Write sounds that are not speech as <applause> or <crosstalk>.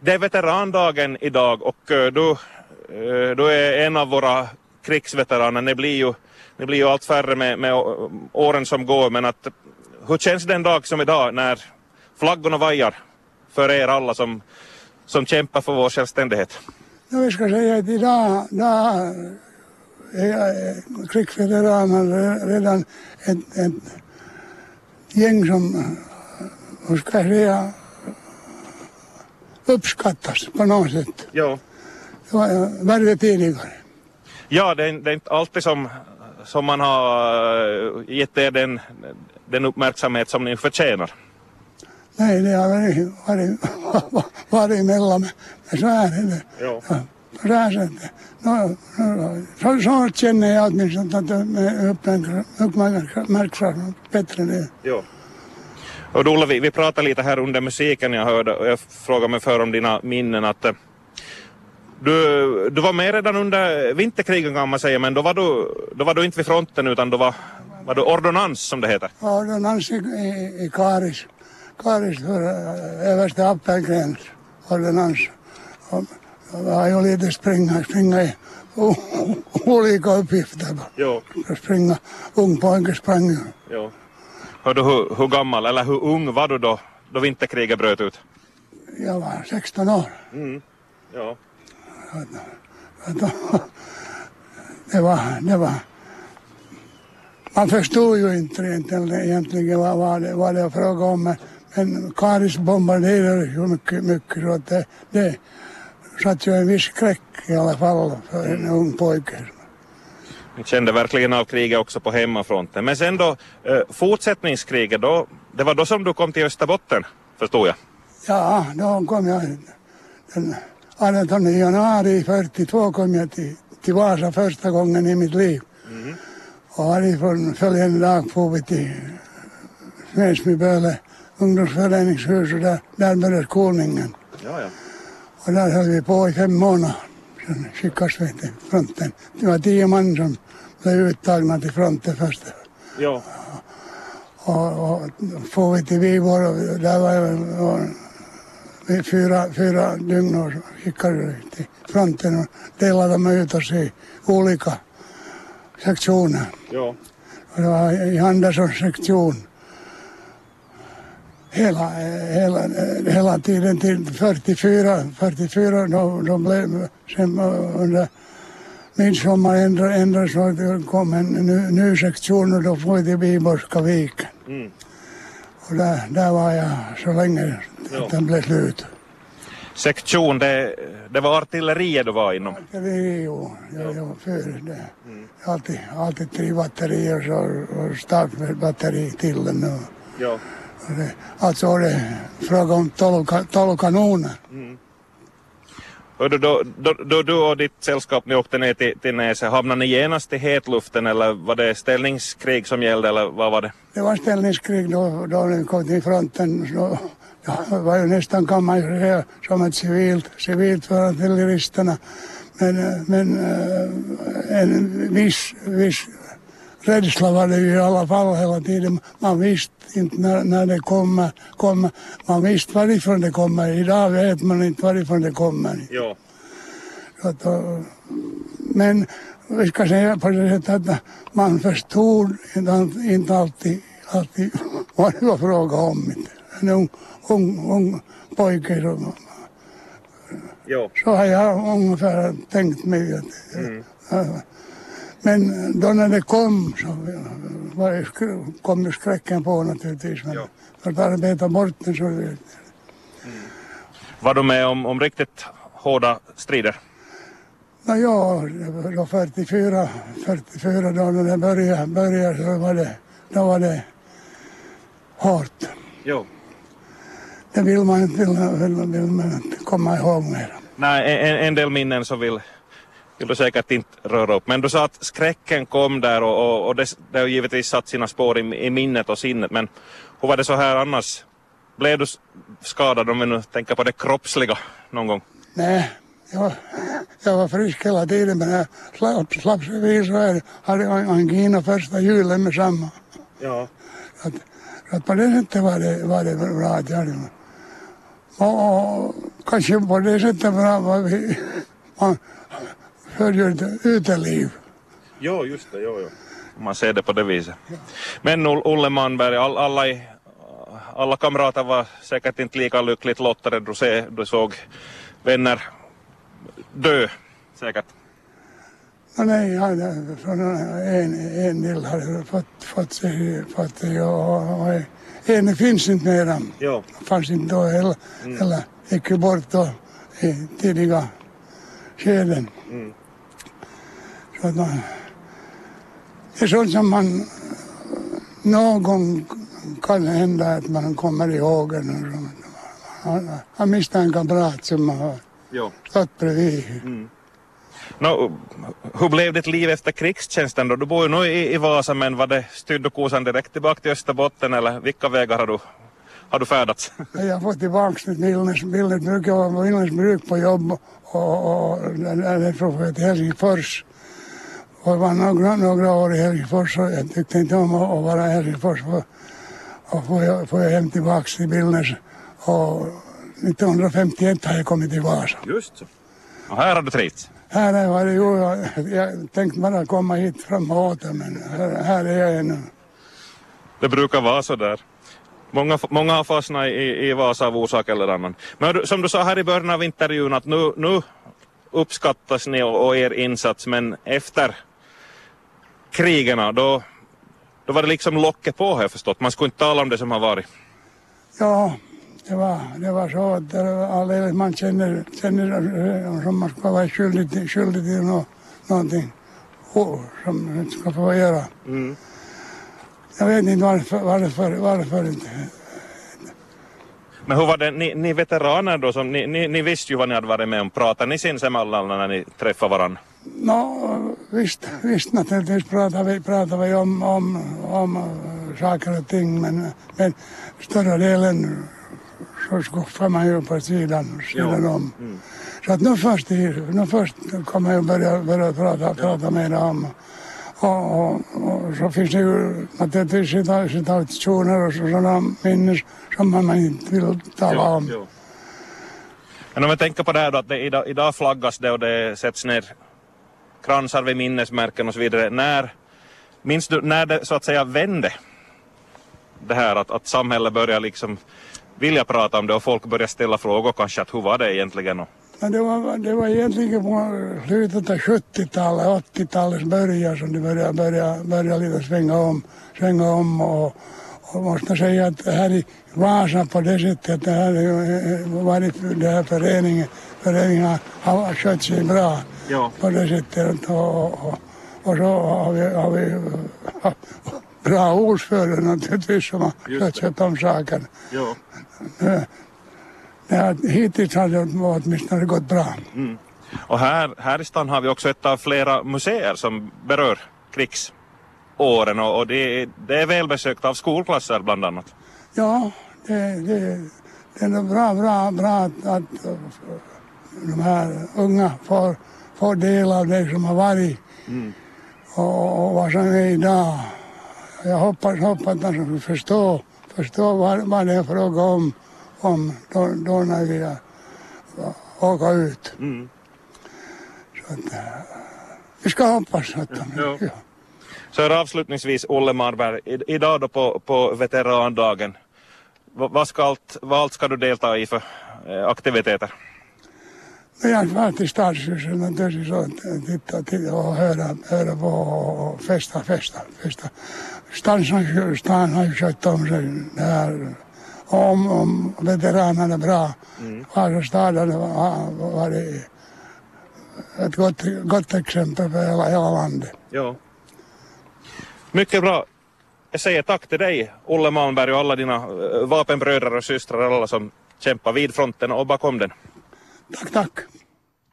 Det är veterandagen idag och eh, du, du eh, är en av våra krigsveteraner. Ni blir ju, ni blir ju allt färre med, med åren som går men att hur känns den dag som idag när flaggorna vajar för er alla som, som kämpar för vår självständighet? No, vi ska säga att idag, idag är eh, krigsveteraner redan ett, ett gäng som, hur ska jag säga, uppskattas på något sätt. Ja. Det var värre tidigare. Ja, det är, det är inte alltid som, som man har eh, gett er den, den uppmärksamhet som ni förtjänar. Nej, det har varit, varit, <laughs> varit emellan, men så är det. Ja. Ja, på det här sättet. No, no, så, så känner jag åtminstone att det uppmärksammas bättre nu. Ja. Och Ola, vi, vi pratade lite här under musiken jag hörde och jag frågade mig för om dina minnen att eh, du, du var med redan under vinterkrigen kan man säga men då var du, då var du inte vid fronten utan då var, var du ordonnans som det heter. Ordonnans i, i, i Karis. Karis för äh, överste Appelgrens ordonnans. Jag har ju lite springa, springa i olika uppgifter. Jo. Springa, ung pojke sprang ju. Hör du, hur, hur gammal eller hur ung var du då, då vinterkriget bröt ut? Jag var 16 år. Mm. Ja. Det var, det var... Man förstod ju inte egentligen, egentligen vad, vad, det, vad det var fråga om. Men, men Karis bombarderade ju mycket, mycket så att det, det satt ju en viss skräck i alla fall för en ung pojke. Kände verkligen av kriget också på hemmafronten. Men sen då, eh, fortsättningskriget, då, det var då som du kom till Österbotten, förstod jag? Ja, då kom jag den 18 januari 42 kom jag till, till Vasa första gången i mitt liv. Och härifrån följande dag får vi till Smedsmyböle ungdomsföreningshus och där, där började skolningen. Ja, ja. Och där höll vi på i fem månader. Sen skickades vi till fronten. Det var tio man som blev uttagna till fronten först. Ja. Och, och får vi till Vivor och där var jag och, fyra, fyra dygn och skickade till fronten och delade dem ut oss i olika sektioner. ja. Och det var i Anderssons sektion hela, hela, hela tiden till 44, 44 då, då blev sen under midsommar ändrades ändra, så det kom en ny, ny sektion och då får vi till Viborska viken. Mm. Och där, där var jag så länge att den blev slut. Sektion, det, det var artilleriet du var inom? Det är jo, jag, jag för det. Alltid, alltid tre batterier så, och startbatteri till den. Och, Ja. och det, alltså det är fråga om tolv, tolv kanoner. Hördu, då, då, då du och ditt sällskap ni åkte ner till, till Näse, hamnade ni genast i hetluften eller var det ställningskrig som gällde eller vad var det? Det var ställningskrig då, då vi kom till fronten. Så, det var ju nästan kan man ju säga som ett civilt, civilt för artilleristerna. Men, eh, men eh, en viss, viss rädsla var det ju i alla fall hela tiden. Man visste inte när, när det kommer, kommer. Man visste varifrån det kommer. Idag vet man inte varifrån det kommer. Ja. Att, och, men vi ska säga på det sättet att man förstod inte, inte alltid, alltid <laughs> vad det var fråga om. En ung, ung, ung pojke. Så, Ja. så har jag ungefär tänkt mig. Att, ja. Men då när det kom så var det, kom ju skräcken på naturligtvis. Men Ja. för att arbeta bort den så Var du med om, om riktigt hårda strider? Nå, ja, då 44, 44 då när det började, började så var det, då var det hårt. Jo. Det vill man inte, vill, vill, man inte komma ihåg mer. Nej, en, en del minnen så vill, du säkert inte röra upp. Men du sa att skräcken kom där och, och, och det, det har givetvis satt sina spår i, i minnet och sinnet. Men hur var det så här annars? Blev du skadad om vi nu tänker på det kroppsliga någon gång? Nej, jag, jag var frisk hela tiden men jag slapp, slapp så hade angina första julen med samma. Ja. Att, att på det sättet var det, var det bra att jag hade och, och kanske på det sättet bra vad vi, man ett uteliv. Jo, just det. Jo, jo. Om man ser det på det viset. Men Olle Manberg, all, alla, i, alla kamrater var säkert inte lika lyckligt lottade du, se, du såg vänner dö, säkert. No, nej, ja, från en, en del hade fått, fått sig, fått och, och en finns inte mera. Jo. Fanns inte då heller, mm. eller gick bort då i tidiga skeden. Mm. Så att man, det är sånt som man någon gång kan hända att man kommer ihåg. Han miste en kamrat som har stått bredvid. Mm. No, hur blev ditt liv efter krigstjänsten då? Du bor ju nu i, i Vasa men var det styrde kosan direkt tillbaka till Österbotten eller vilka vägar har du, har du färdats? Jag har fått tillbaka till Vilnes, Vilnes bruk. Jag var på Vilnes bruk på jobb och, och därifrån till Helsingfors. Och jag var några, några år i Helsingfors och jag tyckte inte om att vara i Helsingfors. Och får jag, får jag hem tillbaka till Vilnes och 1951 har jag kommit till Vasa. Just så. Och här har du trivts? Här var det ju, jag, jag tänkte bara komma hit fram och åter men här, här är jag ännu. Det brukar vara så där. Många, många har fastnat i, i Vasa av orsak eller annan. Men som du sa här i början av intervjun att nu, nu uppskattas ni och, och er insats men efter krigen då, då var det liksom locket på har jag förstått. Man skulle inte tala om det som har varit. Ja, det var, det var så att alldeles man känner, känner som man ska vara skyldig skyldig till no, någonting som man inte ska få göra. Mm. Jag vet inte varför, varför, varför inte. Men hur var det, ni, ni veteraner då, som, ni, ni, ni visste ju vad ni hade varit med om, pratade ni sinsemellan när ni träffade varandra? No, visst, visst naturligtvis pratade vi, pratade vi om, om, om saker och ting men, men större delen så skuffar man ju på sidan, sidan ja. om. Mm. Så att nu först, nu först kommer jag börja, börja prata, prata mer om och, och, och, så finns det ju naturligtvis situationer och sådana minnen som man inte vill tala ja, om. Ja. Men om jag tänker på det här då att det, idag, idag flaggas det och det sätts ner kransar vid minnesmärken och så vidare. När, minns du när det så att säga vände? Det här att, att samhället börjar liksom vilja prata om det och folk börjar ställa frågor kanske att hur var det egentligen? Och... Men det, var, det var egentligen på slutet av 70-talet, 80-talets början som det började, började, började lite svänga om, svänga om och, och måste säga att här i Vasa på det sättet att det här eh, eh, varit den här föreningen, föreningen har skött sig bra ja. på det sättet och, och, och så har vi, har vi bra ordförande naturligtvis som har skött om saken. Ja. Det, hittills har det åtminstone gått bra. Mm. Och här, här i stan har vi också ett av flera museer som berör krigsåren och, och det, det är välbesökt av skolklasser bland annat. Ja, det, det, det är bra, bra, bra att, att de här unga får, får del av det som har varit mm. och, och vad som är idag. Jag hoppas, hoppas att man ska förstå, vad, vad det är fråga om, om då, då när vi åker ut. Mm. Så att, vi ska hoppas att de... Ja. Ja. Så här avslutningsvis, Olle Marberg, idag då på, på veterandagen, vad, ska allt, vad allt ska du delta i för eh, aktiviteter? Jag var till stadshuset naturligtvis och titta, titta och höra, höra på och festa, festa, festa. Stan har ju skött om sig där. Om, om veteranerna är bra. Mm. Vasastaden har varit ett gott, gott exempel för hela, hela landet. Ja. Mycket bra. Jag säger tack till dig, Olle Malmberg och alla dina eh, vapenbröder och systrar, alla som kämpar vid fronten och bakom den. Tack, tack.